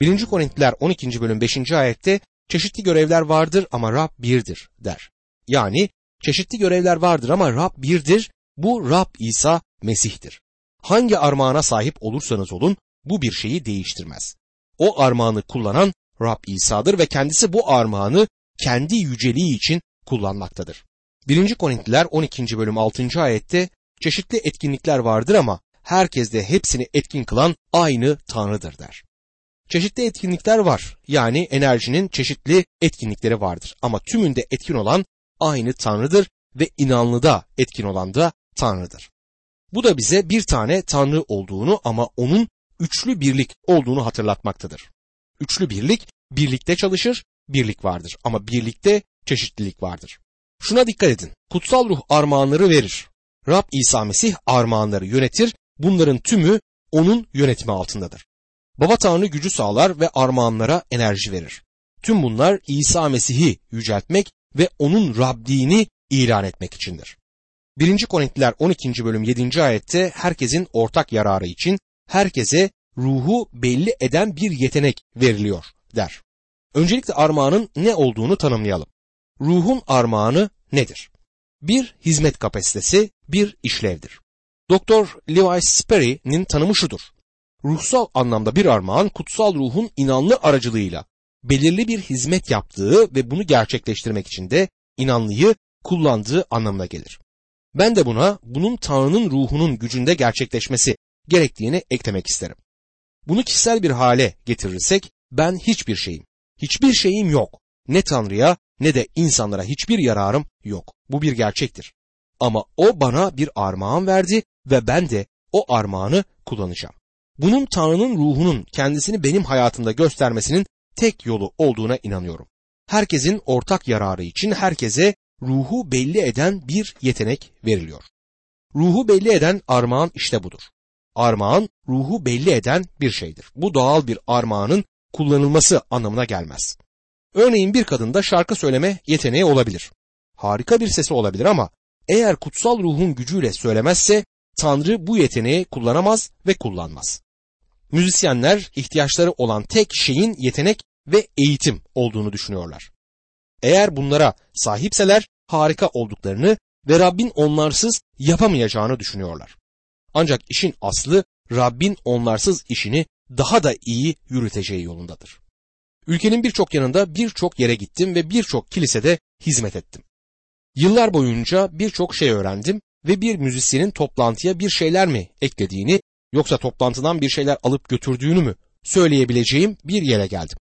1. Korintiler 12. bölüm 5. ayette çeşitli görevler vardır ama Rab birdir der. Yani çeşitli görevler vardır ama Rab birdir. Bu Rab İsa Mesih'tir. Hangi armağana sahip olursanız olun bu bir şeyi değiştirmez. O armağanı kullanan Rab İsa'dır ve kendisi bu armağanı kendi yüceliği için kullanmaktadır. 1. Korintliler 12. bölüm 6. ayette çeşitli etkinlikler vardır ama herkeste hepsini etkin kılan aynı Tanrı'dır der. Çeşitli etkinlikler var. Yani enerjinin çeşitli etkinlikleri vardır. Ama tümünde etkin olan aynı Tanrı'dır ve inanlıda etkin olan da Tanrı'dır. Bu da bize bir tane Tanrı olduğunu ama onun üçlü birlik olduğunu hatırlatmaktadır. Üçlü birlik birlikte çalışır, birlik vardır ama birlikte çeşitlilik vardır. Şuna dikkat edin. Kutsal ruh armağanları verir. Rab İsa Mesih armağanları yönetir. Bunların tümü onun yönetimi altındadır. Baba Tanrı gücü sağlar ve armağanlara enerji verir. Tüm bunlar İsa Mesih'i yüceltmek ve onun Rabliğini ilan etmek içindir. 1. Korintiler 12. bölüm 7. ayette herkesin ortak yararı için herkese ruhu belli eden bir yetenek veriliyor der. Öncelikle armağanın ne olduğunu tanımlayalım. Ruhun armağanı nedir? Bir hizmet kapasitesi, bir işlevdir. Doktor Levi Sperry'nin tanımı şudur. Ruhsal anlamda bir armağan kutsal ruhun inanlı aracılığıyla belirli bir hizmet yaptığı ve bunu gerçekleştirmek için de inanlıyı kullandığı anlamına gelir. Ben de buna bunun Tanrı'nın ruhunun gücünde gerçekleşmesi gerektiğini eklemek isterim. Bunu kişisel bir hale getirirsek ben hiçbir şeyim, hiçbir şeyim yok. Ne Tanrı'ya ne de insanlara hiçbir yararım yok. Bu bir gerçektir. Ama o bana bir armağan verdi ve ben de o armağanı kullanacağım. Bunun Tanrı'nın ruhunun kendisini benim hayatımda göstermesinin tek yolu olduğuna inanıyorum. Herkesin ortak yararı için herkese ruhu belli eden bir yetenek veriliyor. Ruhu belli eden armağan işte budur. Armağan ruhu belli eden bir şeydir. Bu doğal bir armağanın kullanılması anlamına gelmez. Örneğin bir kadında şarkı söyleme yeteneği olabilir. Harika bir sesi olabilir ama eğer kutsal ruhun gücüyle söylemezse Tanrı bu yeteneği kullanamaz ve kullanmaz. Müzisyenler ihtiyaçları olan tek şeyin yetenek ve eğitim olduğunu düşünüyorlar. Eğer bunlara sahipseler harika olduklarını ve Rabbin onlarsız yapamayacağını düşünüyorlar. Ancak işin aslı Rabbin onlarsız işini daha da iyi yürüteceği yolundadır. Ülkenin birçok yanında birçok yere gittim ve birçok kilisede hizmet ettim. Yıllar boyunca birçok şey öğrendim ve bir müzisyenin toplantıya bir şeyler mi eklediğini yoksa toplantıdan bir şeyler alıp götürdüğünü mü söyleyebileceğim bir yere geldim.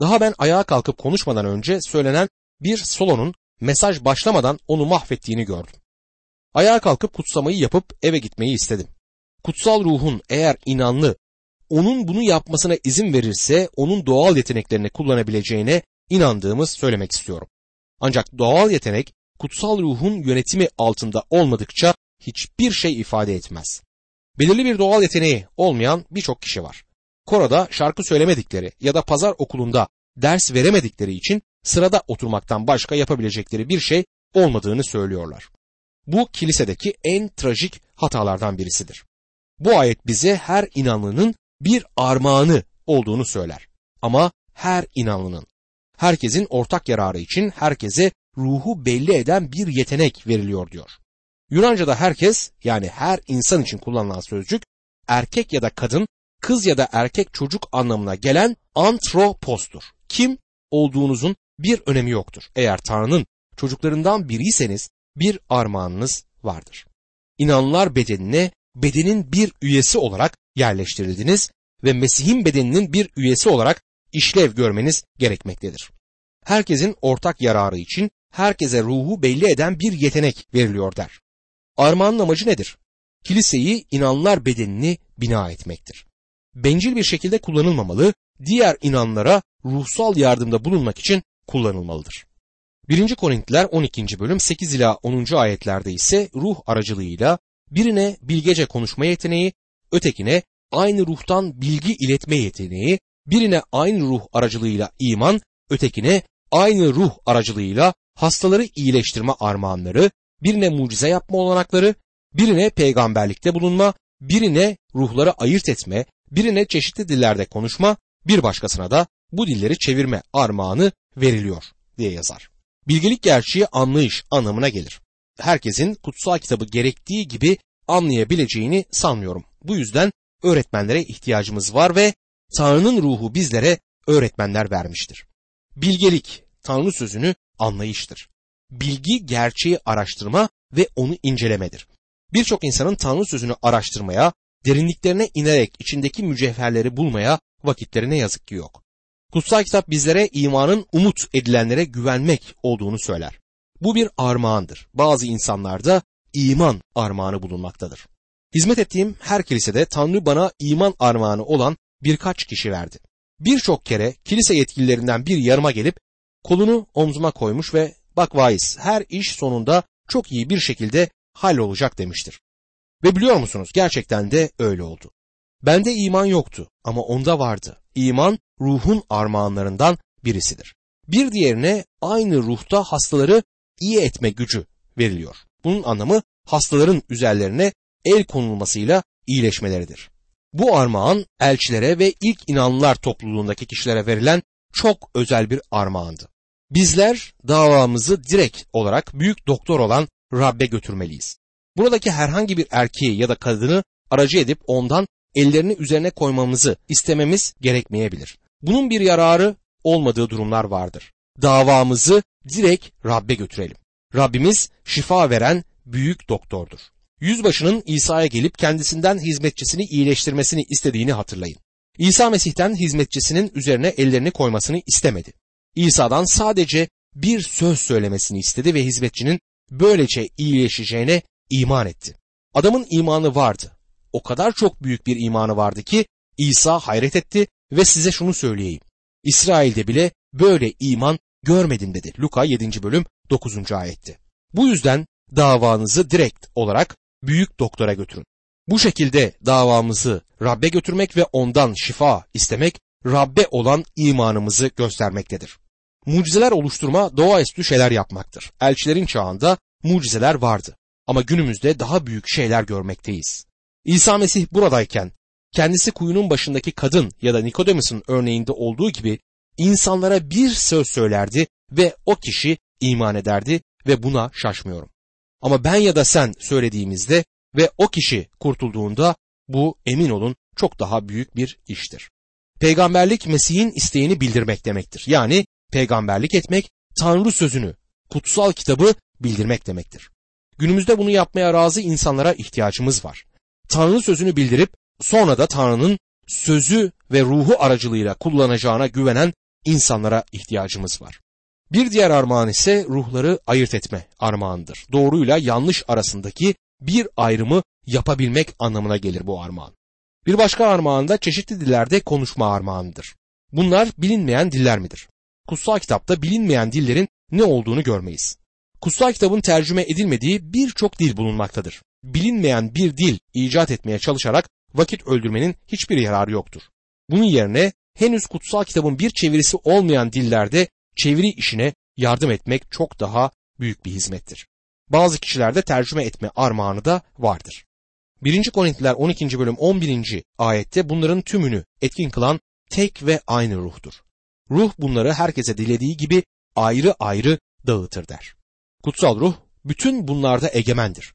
Daha ben ayağa kalkıp konuşmadan önce söylenen bir solonun mesaj başlamadan onu mahvettiğini gördüm. Ayağa kalkıp kutsamayı yapıp eve gitmeyi istedim. Kutsal ruhun eğer inanlı, onun bunu yapmasına izin verirse onun doğal yeteneklerini kullanabileceğine inandığımız söylemek istiyorum. Ancak doğal yetenek kutsal ruhun yönetimi altında olmadıkça hiçbir şey ifade etmez. Belirli bir doğal yeteneği olmayan birçok kişi var. Koroda şarkı söylemedikleri ya da pazar okulunda ders veremedikleri için sırada oturmaktan başka yapabilecekleri bir şey olmadığını söylüyorlar. Bu kilisedeki en trajik hatalardan birisidir. Bu ayet bize her inanlının bir armağanı olduğunu söyler. Ama her inanlının, herkesin ortak yararı için herkese ruhu belli eden bir yetenek veriliyor diyor. Yunanca'da herkes yani her insan için kullanılan sözcük erkek ya da kadın, kız ya da erkek çocuk anlamına gelen antropostur. Kim olduğunuzun bir önemi yoktur. Eğer Tanrı'nın çocuklarından biriyseniz bir armağanınız vardır. İnanlar bedenine bedenin bir üyesi olarak yerleştirildiniz ve Mesih'in bedeninin bir üyesi olarak işlev görmeniz gerekmektedir. Herkesin ortak yararı için herkese ruhu belli eden bir yetenek veriliyor der. Armağanın amacı nedir? Kiliseyi inanlar bedenini bina etmektir. Bencil bir şekilde kullanılmamalı, diğer inanlara ruhsal yardımda bulunmak için kullanılmalıdır. 1. Korintiler 12. bölüm 8 ila 10. ayetlerde ise ruh aracılığıyla birine bilgece konuşma yeteneği, ötekine aynı ruhtan bilgi iletme yeteneği, birine aynı ruh aracılığıyla iman, ötekine aynı ruh aracılığıyla hastaları iyileştirme armağanları, birine mucize yapma olanakları, birine peygamberlikte bulunma, birine ruhları ayırt etme, birine çeşitli dillerde konuşma, Bir başkasına da bu dilleri çevirme armağanı veriliyor diye yazar. Bilgelik gerçeği anlayış anlamına gelir. Herkesin kutsal kitabı gerektiği gibi anlayabileceğini sanmıyorum. Bu yüzden öğretmenlere ihtiyacımız var ve Tanrı'nın ruhu bizlere öğretmenler vermiştir. Bilgelik, Tanrı sözünü anlayıştır. Bilgi gerçeği araştırma ve onu incelemedir. Birçok insanın Tanrı sözünü araştırmaya, derinliklerine inerek içindeki mücevherleri bulmaya vakitleri ne yazık ki yok. Kutsal kitap bizlere imanın umut edilenlere güvenmek olduğunu söyler. Bu bir armağandır. Bazı insanlarda iman armağanı bulunmaktadır. Hizmet ettiğim her kilisede Tanrı bana iman armağanı olan birkaç kişi verdi. Birçok kere kilise yetkililerinden bir yarıma gelip kolunu omzuma koymuş ve bak vaiz her iş sonunda çok iyi bir şekilde hallolacak demiştir. Ve biliyor musunuz gerçekten de öyle oldu. Bende iman yoktu ama onda vardı. İman ruhun armağanlarından birisidir. Bir diğerine aynı ruhta hastaları iyi etme gücü veriliyor. Bunun anlamı hastaların üzerlerine el konulmasıyla iyileşmeleridir. Bu armağan elçilere ve ilk inanlılar topluluğundaki kişilere verilen çok özel bir armağandı. Bizler davamızı direkt olarak büyük doktor olan Rab'be götürmeliyiz. Buradaki herhangi bir erkeği ya da kadını aracı edip ondan ellerini üzerine koymamızı istememiz gerekmeyebilir. Bunun bir yararı olmadığı durumlar vardır. Davamızı direkt Rab'be götürelim. Rabbimiz şifa veren büyük doktordur. Yüzbaşının İsa'ya gelip kendisinden hizmetçisini iyileştirmesini istediğini hatırlayın. İsa Mesih'ten hizmetçisinin üzerine ellerini koymasını istemedi. İsa'dan sadece bir söz söylemesini istedi ve hizmetçinin böylece iyileşeceğine iman etti. Adamın imanı vardı. O kadar çok büyük bir imanı vardı ki İsa hayret etti ve size şunu söyleyeyim. İsrail'de bile böyle iman görmedim dedi. Luka 7. bölüm 9. ayette. Bu yüzden davanızı direkt olarak büyük doktora götürün. Bu şekilde davamızı Rabbe götürmek ve ondan şifa istemek Rabbe olan imanımızı göstermektedir. Mucizeler oluşturma doğaüstü şeyler yapmaktır. Elçilerin çağında mucizeler vardı ama günümüzde daha büyük şeyler görmekteyiz. İsa Mesih buradayken kendisi kuyunun başındaki kadın ya da Nikodemus'un örneğinde olduğu gibi insanlara bir söz söylerdi ve o kişi iman ederdi ve buna şaşmıyorum. Ama ben ya da sen söylediğimizde ve o kişi kurtulduğunda bu emin olun çok daha büyük bir iştir. Peygamberlik Mesih'in isteğini bildirmek demektir. Yani peygamberlik etmek Tanrı sözünü, kutsal kitabı bildirmek demektir. Günümüzde bunu yapmaya razı insanlara ihtiyacımız var. Tanrı sözünü bildirip sonra da Tanrı'nın sözü ve ruhu aracılığıyla kullanacağına güvenen insanlara ihtiyacımız var. Bir diğer armağan ise ruhları ayırt etme armağanıdır. Doğruyla yanlış arasındaki bir ayrımı yapabilmek anlamına gelir bu armağan. Bir başka armağan da çeşitli dillerde konuşma armağanıdır. Bunlar bilinmeyen diller midir? Kutsal kitapta bilinmeyen dillerin ne olduğunu görmeyiz. Kutsal kitabın tercüme edilmediği birçok dil bulunmaktadır. Bilinmeyen bir dil icat etmeye çalışarak vakit öldürmenin hiçbir yararı yoktur. Bunun yerine henüz kutsal kitabın bir çevirisi olmayan dillerde çeviri işine yardım etmek çok daha büyük bir hizmettir. Bazı kişilerde tercüme etme armağanı da vardır. 1. Korintiler 12. bölüm 11. ayette bunların tümünü etkin kılan tek ve aynı ruhtur. Ruh bunları herkese dilediği gibi ayrı ayrı dağıtır der. Kutsal ruh bütün bunlarda egemendir.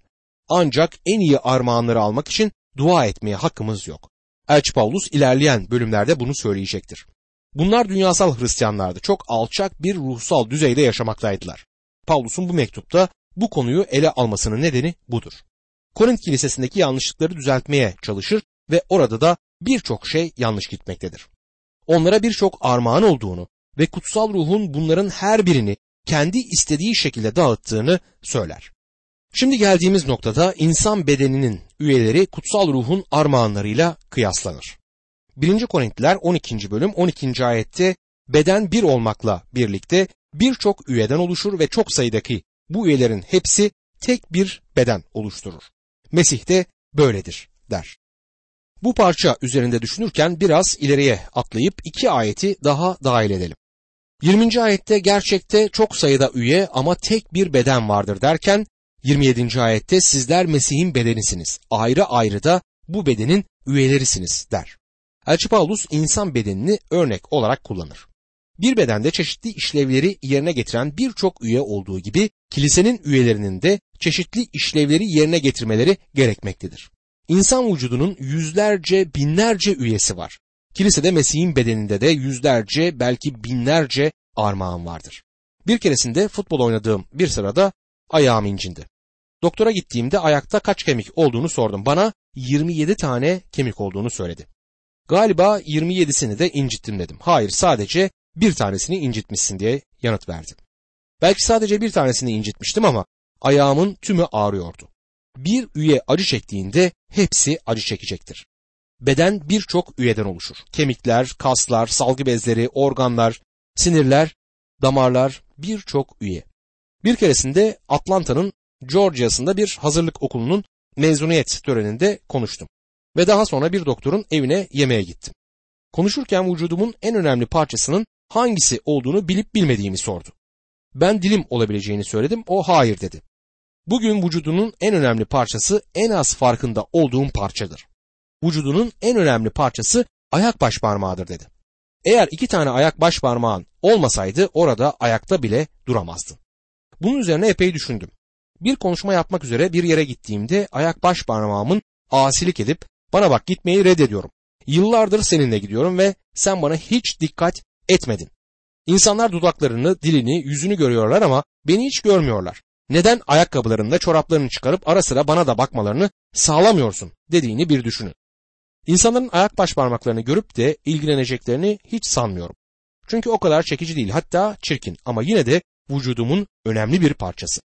Ancak en iyi armağanları almak için dua etmeye hakkımız yok. Elçi Paulus ilerleyen bölümlerde bunu söyleyecektir. Bunlar dünyasal Hristiyanlardı. Çok alçak bir ruhsal düzeyde yaşamaktaydılar. Paulus'un bu mektupta bu konuyu ele almasının nedeni budur. Korint kilisesindeki yanlışlıkları düzeltmeye çalışır ve orada da birçok şey yanlış gitmektedir. Onlara birçok armağan olduğunu ve kutsal ruhun bunların her birini kendi istediği şekilde dağıttığını söyler. Şimdi geldiğimiz noktada insan bedeninin üyeleri kutsal ruhun armağanlarıyla kıyaslanır. 1. Korintiler 12. bölüm 12. ayette beden bir olmakla birlikte birçok üyeden oluşur ve çok sayıdaki bu üyelerin hepsi tek bir beden oluşturur. Mesih de böyledir der. Bu parça üzerinde düşünürken biraz ileriye atlayıp iki ayeti daha dahil edelim. 20. ayette gerçekte çok sayıda üye ama tek bir beden vardır derken 27. ayette sizler Mesih'in bedenisiniz. Ayrı ayrı da bu bedenin üyelerisiniz der. Elçi Paulus insan bedenini örnek olarak kullanır. Bir bedende çeşitli işlevleri yerine getiren birçok üye olduğu gibi kilisenin üyelerinin de çeşitli işlevleri yerine getirmeleri gerekmektedir. İnsan vücudunun yüzlerce, binlerce üyesi var. Kilisede Mesih'in bedeninde de yüzlerce, belki binlerce armağan vardır. Bir keresinde futbol oynadığım bir sırada ayağım incindi. Doktora gittiğimde ayakta kaç kemik olduğunu sordum. Bana 27 tane kemik olduğunu söyledi. Galiba 27'sini de incittim dedim. Hayır sadece bir tanesini incitmişsin diye yanıt verdi. Belki sadece bir tanesini incitmiştim ama ayağımın tümü ağrıyordu. Bir üye acı çektiğinde hepsi acı çekecektir. Beden birçok üyeden oluşur. Kemikler, kaslar, salgı bezleri, organlar, sinirler, damarlar birçok üye. Bir keresinde Atlanta'nın Georgia'sında bir hazırlık okulunun mezuniyet töreninde konuştum. Ve daha sonra bir doktorun evine yemeğe gittim. Konuşurken vücudumun en önemli parçasının hangisi olduğunu bilip bilmediğimi sordu. Ben dilim olabileceğini söyledim, o hayır dedi. Bugün vücudunun en önemli parçası en az farkında olduğum parçadır. Vücudunun en önemli parçası ayak baş parmağıdır dedi. Eğer iki tane ayak baş parmağın olmasaydı orada ayakta bile duramazdın. Bunun üzerine epey düşündüm. Bir konuşma yapmak üzere bir yere gittiğimde ayak baş parmağımın asilik edip bana bak gitmeyi reddediyorum. Yıllardır seninle gidiyorum ve sen bana hiç dikkat etmedin. İnsanlar dudaklarını, dilini, yüzünü görüyorlar ama beni hiç görmüyorlar. Neden ayakkabılarında çoraplarını çıkarıp ara sıra bana da bakmalarını sağlamıyorsun dediğini bir düşünün. İnsanların ayak baş parmaklarını görüp de ilgileneceklerini hiç sanmıyorum. Çünkü o kadar çekici değil hatta çirkin ama yine de vücudumun önemli bir parçası.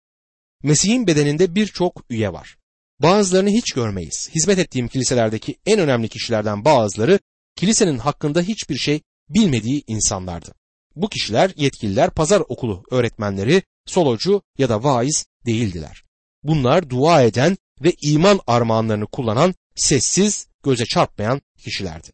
Mesih'in bedeninde birçok üye var. Bazılarını hiç görmeyiz. Hizmet ettiğim kiliselerdeki en önemli kişilerden bazıları kilisenin hakkında hiçbir şey bilmediği insanlardı. Bu kişiler yetkililer, pazar okulu öğretmenleri, solocu ya da vaiz değildiler. Bunlar dua eden ve iman armağanlarını kullanan sessiz, göze çarpmayan kişilerdi.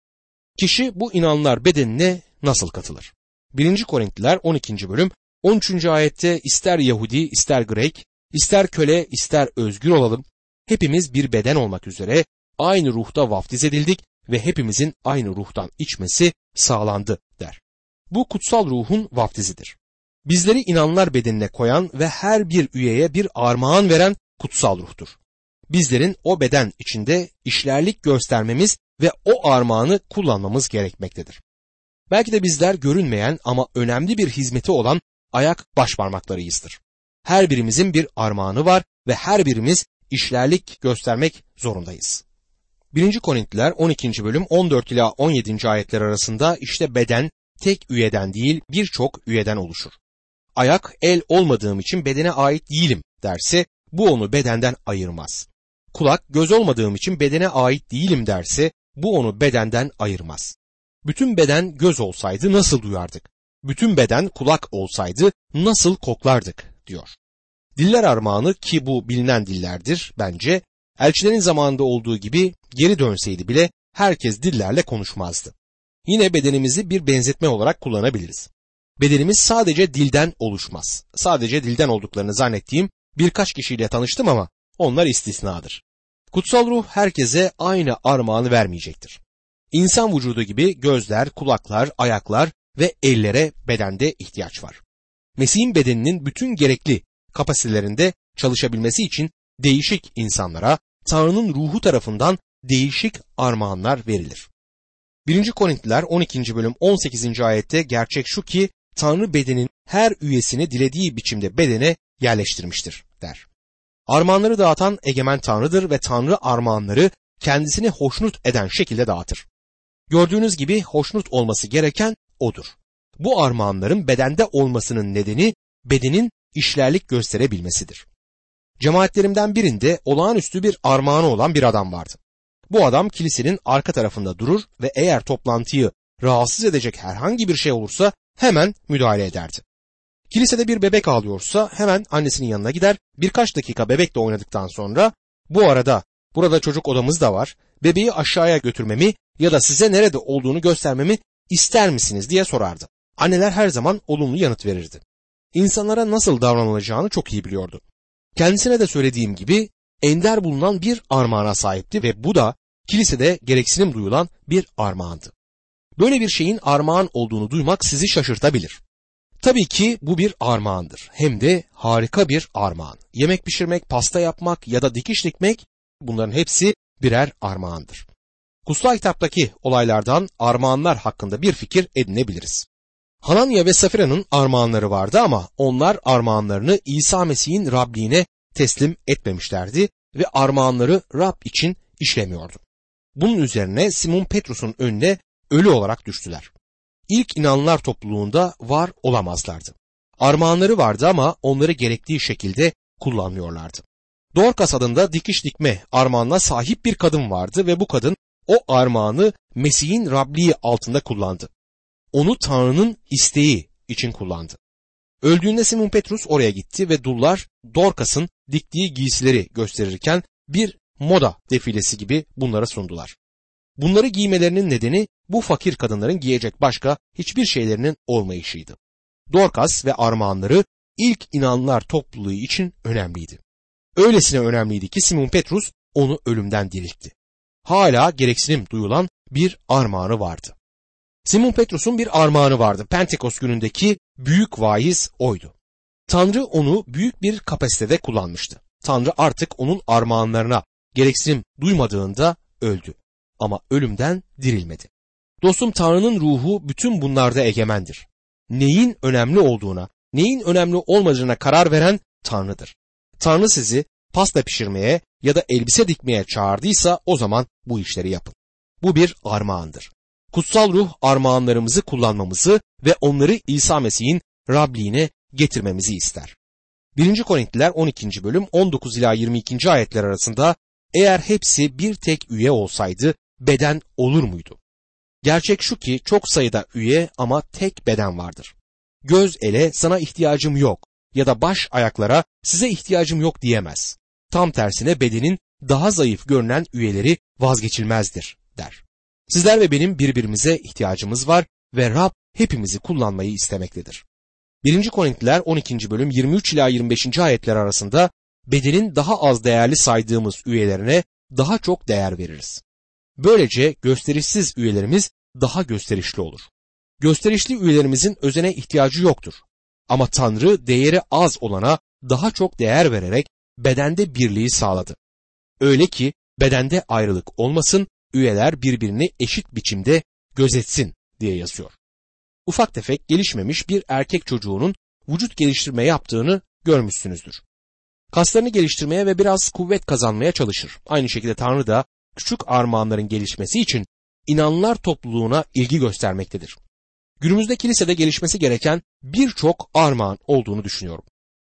Kişi bu inanlar bedenine nasıl katılır? 1. Korintliler 12. bölüm 13. ayette ister Yahudi ister Grek, ister köle ister özgür olalım, hepimiz bir beden olmak üzere aynı ruhta vaftiz edildik ve hepimizin aynı ruhtan içmesi sağlandı der. Bu kutsal ruhun vaftizidir. Bizleri inanlar bedenine koyan ve her bir üyeye bir armağan veren kutsal ruhtur. Bizlerin o beden içinde işlerlik göstermemiz ve o armağanı kullanmamız gerekmektedir. Belki de bizler görünmeyen ama önemli bir hizmeti olan ayak baş parmaklarıyızdır. Her birimizin bir armağanı var ve her birimiz işlerlik göstermek zorundayız. 1. Korintliler 12. bölüm 14 ila 17. ayetler arasında işte beden tek üyeden değil birçok üyeden oluşur. Ayak el olmadığım için bedene ait değilim derse bu onu bedenden ayırmaz. Kulak göz olmadığım için bedene ait değilim derse bu onu bedenden ayırmaz. Bütün beden göz olsaydı nasıl duyardık? Bütün beden kulak olsaydı nasıl koklardık diyor. Diller armağanı ki bu bilinen dillerdir bence elçilerin zamanında olduğu gibi geri dönseydi bile herkes dillerle konuşmazdı. Yine bedenimizi bir benzetme olarak kullanabiliriz. Bedenimiz sadece dilden oluşmaz. Sadece dilden olduklarını zannettiğim birkaç kişiyle tanıştım ama onlar istisnadır. Kutsal ruh herkese aynı armağanı vermeyecektir. İnsan vücudu gibi gözler, kulaklar, ayaklar ve ellere bedende ihtiyaç var. Mesih'in bedeninin bütün gerekli kapasitelerinde çalışabilmesi için değişik insanlara Tanrı'nın ruhu tarafından değişik armağanlar verilir. 1. Korintliler 12. bölüm 18. ayette gerçek şu ki Tanrı bedenin her üyesini dilediği biçimde bedene yerleştirmiştir der. Armağanları dağıtan egemen Tanrı'dır ve Tanrı armağanları kendisini hoşnut eden şekilde dağıtır. Gördüğünüz gibi hoşnut olması gereken odur. Bu armağanların bedende olmasının nedeni bedenin işlerlik gösterebilmesidir. Cemaatlerimden birinde olağanüstü bir armağanı olan bir adam vardı. Bu adam kilisenin arka tarafında durur ve eğer toplantıyı rahatsız edecek herhangi bir şey olursa hemen müdahale ederdi. Kilisede bir bebek ağlıyorsa hemen annesinin yanına gider, birkaç dakika bebekle oynadıktan sonra bu arada burada çocuk odamız da var, bebeği aşağıya götürmemi ya da size nerede olduğunu göstermemi ister misiniz diye sorardı. Anneler her zaman olumlu yanıt verirdi. İnsanlara nasıl davranılacağını çok iyi biliyordu. Kendisine de söylediğim gibi ender bulunan bir armağana sahipti ve bu da kilisede gereksinim duyulan bir armağandı. Böyle bir şeyin armağan olduğunu duymak sizi şaşırtabilir. Tabii ki bu bir armağandır. Hem de harika bir armağan. Yemek pişirmek, pasta yapmak ya da dikiş dikmek bunların hepsi birer armağandır. Kutsal kitaptaki olaylardan armağanlar hakkında bir fikir edinebiliriz. Hananya ve Safira'nın armağanları vardı ama onlar armağanlarını İsa Mesih'in Rabliğine teslim etmemişlerdi ve armağanları Rab için işlemiyordu. Bunun üzerine Simon Petrus'un önüne ölü olarak düştüler. İlk inanlar topluluğunda var olamazlardı. Armağanları vardı ama onları gerektiği şekilde kullanmıyorlardı. Dorcas adında dikiş dikme armağanına sahip bir kadın vardı ve bu kadın o armağanı Mesih'in Rabliği altında kullandı. Onu Tanrı'nın isteği için kullandı. Öldüğünde Simon Petrus oraya gitti ve dullar Dorcas'ın diktiği giysileri gösterirken bir moda defilesi gibi bunlara sundular. Bunları giymelerinin nedeni bu fakir kadınların giyecek başka hiçbir şeylerinin olmayışıydı. Dorcas ve armağanları ilk inanlar topluluğu için önemliydi. Öylesine önemliydi ki Simon Petrus onu ölümden diriltti. Hala gereksinim duyulan bir armağanı vardı. Simon Petrus'un bir armağanı vardı. Pentekos günündeki büyük vaiz oydu. Tanrı onu büyük bir kapasitede kullanmıştı. Tanrı artık onun armağanlarına gereksinim duymadığında öldü. Ama ölümden dirilmedi. Dostum Tanrı'nın ruhu bütün bunlarda egemendir. Neyin önemli olduğuna, neyin önemli olmadığına karar veren Tanrı'dır. Tanrı sizi pasta pişirmeye ya da elbise dikmeye çağırdıysa o zaman bu işleri yapın. Bu bir armağandır. Kutsal ruh armağanlarımızı kullanmamızı ve onları İsa Mesih'in Rabliğine getirmemizi ister. 1. Korintliler 12. bölüm 19 ila 22. ayetler arasında eğer hepsi bir tek üye olsaydı beden olur muydu? Gerçek şu ki çok sayıda üye ama tek beden vardır. Göz ele sana ihtiyacım yok ya da baş ayaklara size ihtiyacım yok diyemez. Tam tersine bedenin daha zayıf görünen üyeleri vazgeçilmezdir der. Sizler ve benim birbirimize ihtiyacımız var ve Rab hepimizi kullanmayı istemektedir. 1. Korintliler 12. bölüm 23 ila 25. ayetler arasında bedenin daha az değerli saydığımız üyelerine daha çok değer veririz. Böylece gösterişsiz üyelerimiz daha gösterişli olur. Gösterişli üyelerimizin özene ihtiyacı yoktur. Ama Tanrı değeri az olana daha çok değer vererek bedende birliği sağladı. Öyle ki bedende ayrılık olmasın, üyeler birbirini eşit biçimde gözetsin diye yazıyor. Ufak tefek gelişmemiş bir erkek çocuğunun vücut geliştirme yaptığını görmüşsünüzdür. Kaslarını geliştirmeye ve biraz kuvvet kazanmaya çalışır. Aynı şekilde Tanrı da küçük armağanların gelişmesi için inanlar topluluğuna ilgi göstermektedir. Günümüzde kilisede gelişmesi gereken birçok armağan olduğunu düşünüyorum.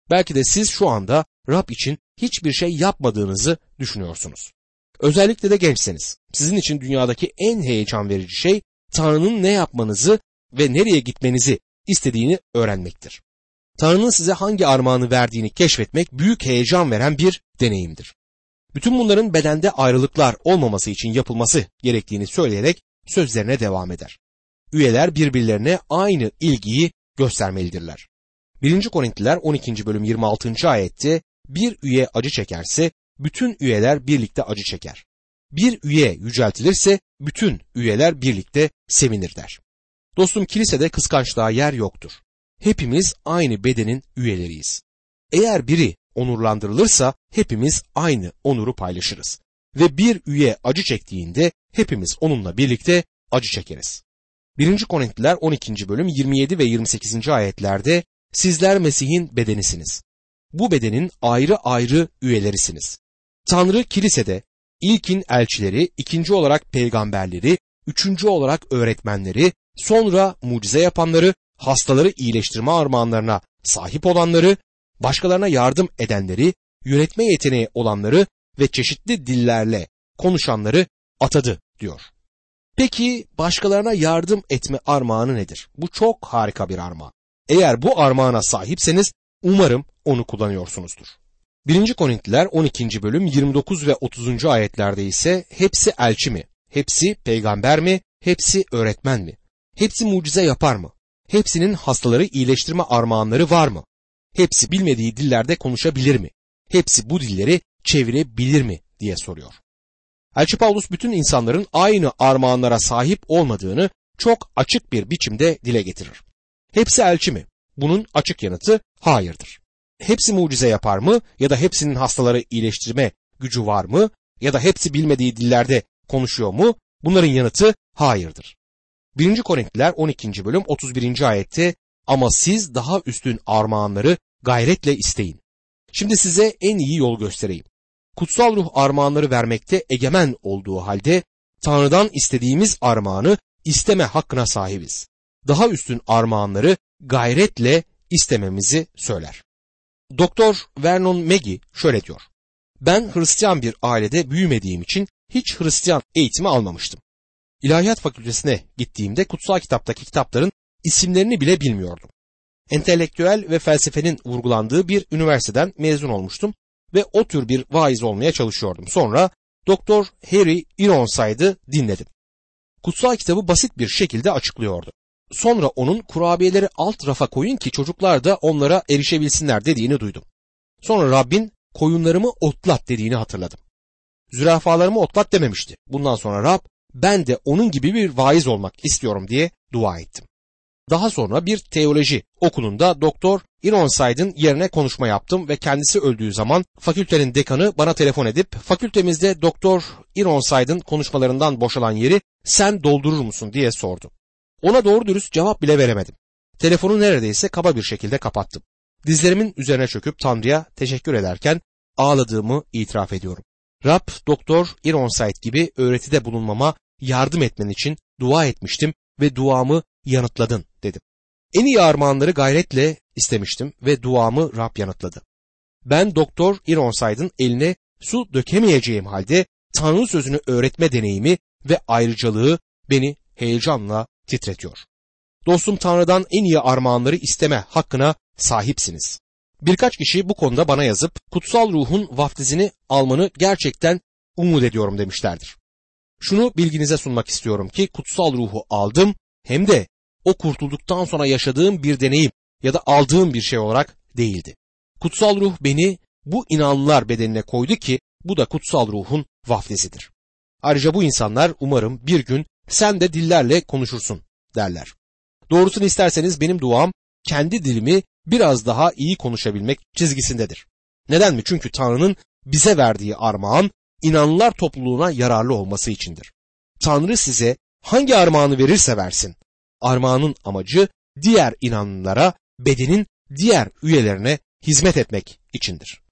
Belki de siz şu anda Rab için hiçbir şey yapmadığınızı düşünüyorsunuz. Özellikle de gençseniz. Sizin için dünyadaki en heyecan verici şey Tanrı'nın ne yapmanızı ve nereye gitmenizi istediğini öğrenmektir. Tanrı'nın size hangi armağanı verdiğini keşfetmek büyük heyecan veren bir deneyimdir. Bütün bunların bedende ayrılıklar olmaması için yapılması gerektiğini söyleyerek sözlerine devam eder. Üyeler birbirlerine aynı ilgiyi göstermelidirler. 1. Korintliler 12. bölüm 26. ayette bir üye acı çekerse bütün üyeler birlikte acı çeker. Bir üye yüceltilirse bütün üyeler birlikte sevinir der. Dostum kilisede kıskançlığa yer yoktur. Hepimiz aynı bedenin üyeleriyiz. Eğer biri onurlandırılırsa hepimiz aynı onuru paylaşırız. Ve bir üye acı çektiğinde hepimiz onunla birlikte acı çekeriz. 1. Korintliler 12. bölüm 27 ve 28. ayetlerde sizler Mesih'in bedenisiniz. Bu bedenin ayrı ayrı üyelerisiniz. Tanrı kilisede ilkin elçileri, ikinci olarak peygamberleri, üçüncü olarak öğretmenleri, sonra mucize yapanları, hastaları iyileştirme armağanlarına sahip olanları, başkalarına yardım edenleri, yönetme yeteneği olanları ve çeşitli dillerle konuşanları atadı diyor. Peki başkalarına yardım etme armağanı nedir? Bu çok harika bir armağan. Eğer bu armağana sahipseniz umarım onu kullanıyorsunuzdur. 1. Korintliler 12. bölüm 29 ve 30. ayetlerde ise hepsi elçi mi? Hepsi peygamber mi? Hepsi öğretmen mi? Hepsi mucize yapar mı? Hepsinin hastaları iyileştirme armağanları var mı? Hepsi bilmediği dillerde konuşabilir mi? Hepsi bu dilleri çevirebilir mi diye soruyor. Elçi Paulus bütün insanların aynı armağanlara sahip olmadığını çok açık bir biçimde dile getirir. Hepsi elçi mi? Bunun açık yanıtı hayırdır. Hepsi mucize yapar mı ya da hepsinin hastaları iyileştirme gücü var mı ya da hepsi bilmediği dillerde konuşuyor mu? Bunların yanıtı hayırdır. 1. Korintiler 12. bölüm 31. ayette ama siz daha üstün armağanları gayretle isteyin. Şimdi size en iyi yol göstereyim. Kutsal ruh armağanları vermekte egemen olduğu halde Tanrı'dan istediğimiz armağanı isteme hakkına sahibiz. Daha üstün armağanları gayretle istememizi söyler. Doktor Vernon Maggie şöyle diyor. Ben Hristiyan bir ailede büyümediğim için hiç Hristiyan eğitimi almamıştım. İlahiyat fakültesine gittiğimde kutsal kitaptaki kitapların isimlerini bile bilmiyordum. Entelektüel ve felsefenin vurgulandığı bir üniversiteden mezun olmuştum ve o tür bir vaiz olmaya çalışıyordum. Sonra Doktor Harry Ironside'ı dinledim. Kutsal kitabı basit bir şekilde açıklıyordu. Sonra onun kurabiyeleri alt rafa koyun ki çocuklar da onlara erişebilsinler dediğini duydum. Sonra Rabbin koyunlarımı otlat dediğini hatırladım. Zürafalarımı otlat dememişti. Bundan sonra Rab ben de onun gibi bir vaiz olmak istiyorum diye dua ettim. Daha sonra bir teoloji okulunda Doktor Ironside'ın yerine konuşma yaptım ve kendisi öldüğü zaman fakültenin dekanı bana telefon edip fakültemizde Doktor Ironside'ın konuşmalarından boşalan yeri sen doldurur musun diye sordu. Ona doğru dürüst cevap bile veremedim. Telefonu neredeyse kaba bir şekilde kapattım. Dizlerimin üzerine çöküp Tanrı'ya teşekkür ederken ağladığımı itiraf ediyorum. Rab Doktor Ironside gibi öğretide bulunmama yardım etmen için dua etmiştim ve duamı yanıtladın dedim. En iyi armağanları gayretle istemiştim ve duamı Rab yanıtladı. Ben Doktor Ironside'ın eline su dökemeyeceğim halde Tanrı sözünü öğretme deneyimi ve ayrıcalığı beni heyecanla titretiyor. Dostum Tanrı'dan en iyi armağanları isteme hakkına sahipsiniz. Birkaç kişi bu konuda bana yazıp kutsal ruhun vaftizini almanı gerçekten umut ediyorum demişlerdir. Şunu bilginize sunmak istiyorum ki kutsal ruhu aldım hem de o kurtulduktan sonra yaşadığım bir deneyim ya da aldığım bir şey olarak değildi. Kutsal ruh beni bu inanlılar bedenine koydu ki bu da kutsal ruhun vaftizidir. Ayrıca bu insanlar umarım bir gün sen de dillerle konuşursun derler. Doğrusunu isterseniz benim duam kendi dilimi biraz daha iyi konuşabilmek çizgisindedir. Neden mi? Çünkü Tanrı'nın bize verdiği armağan inanlılar topluluğuna yararlı olması içindir. Tanrı size hangi armağanı verirse versin. Armağanın amacı diğer inanlılara bedenin diğer üyelerine hizmet etmek içindir.